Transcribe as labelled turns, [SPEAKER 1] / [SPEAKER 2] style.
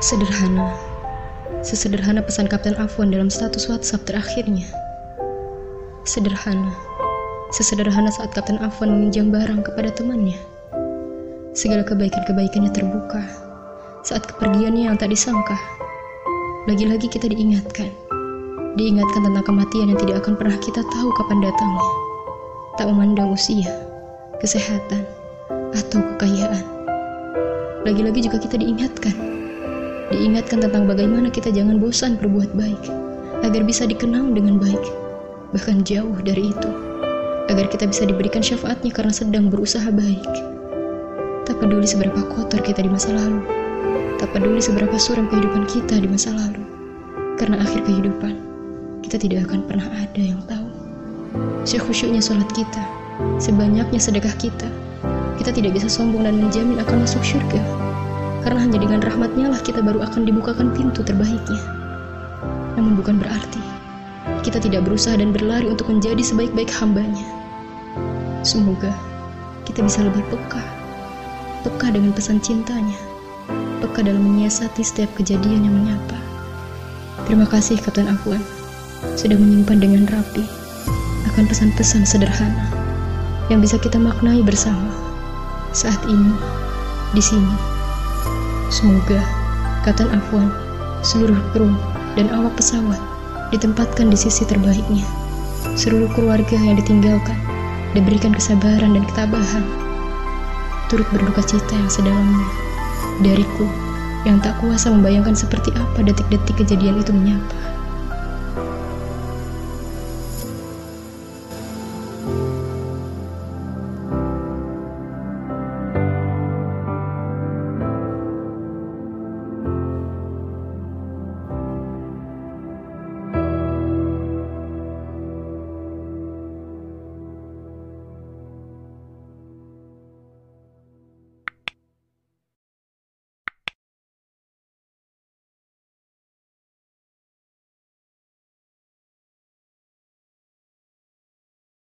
[SPEAKER 1] Sederhana. Sesederhana pesan Kapten Afwan dalam status WhatsApp terakhirnya. Sederhana. Sesederhana saat Kapten Afwan meminjam barang kepada temannya. Segala kebaikan-kebaikannya terbuka saat kepergiannya yang tak disangka. Lagi-lagi kita diingatkan. Diingatkan tentang kematian yang tidak akan pernah kita tahu kapan datangnya. Tak memandang usia, kesehatan, atau kekayaan. Lagi-lagi juga kita diingatkan. Diingatkan tentang bagaimana kita jangan bosan berbuat baik, agar bisa dikenang dengan baik, bahkan jauh dari itu, agar kita bisa diberikan syafaatnya karena sedang berusaha baik. Tak peduli seberapa kotor kita di masa lalu, tak peduli seberapa suram kehidupan kita di masa lalu, karena akhir kehidupan, kita tidak akan pernah ada yang tahu. Sekhusyuknya sholat kita, sebanyaknya sedekah kita, kita tidak bisa sombong dan menjamin akan masuk surga. Karena hanya dengan rahmatnya lah kita baru akan dibukakan pintu terbaiknya. Namun bukan berarti kita tidak berusaha dan berlari untuk menjadi sebaik-baik hambanya. Semoga kita bisa lebih peka, peka dengan pesan cintanya, peka dalam menyiasati setiap kejadian yang menyapa. Terima kasih Kapten Afwan sudah menyimpan dengan rapi akan pesan-pesan sederhana yang bisa kita maknai bersama saat ini di sini. Semoga Kapten Afwan, seluruh kru dan awak pesawat ditempatkan di sisi terbaiknya. Seluruh keluarga yang ditinggalkan diberikan kesabaran dan ketabahan. Turut berduka cita yang sedalamnya dariku yang tak kuasa membayangkan seperti apa detik-detik kejadian itu menyapa.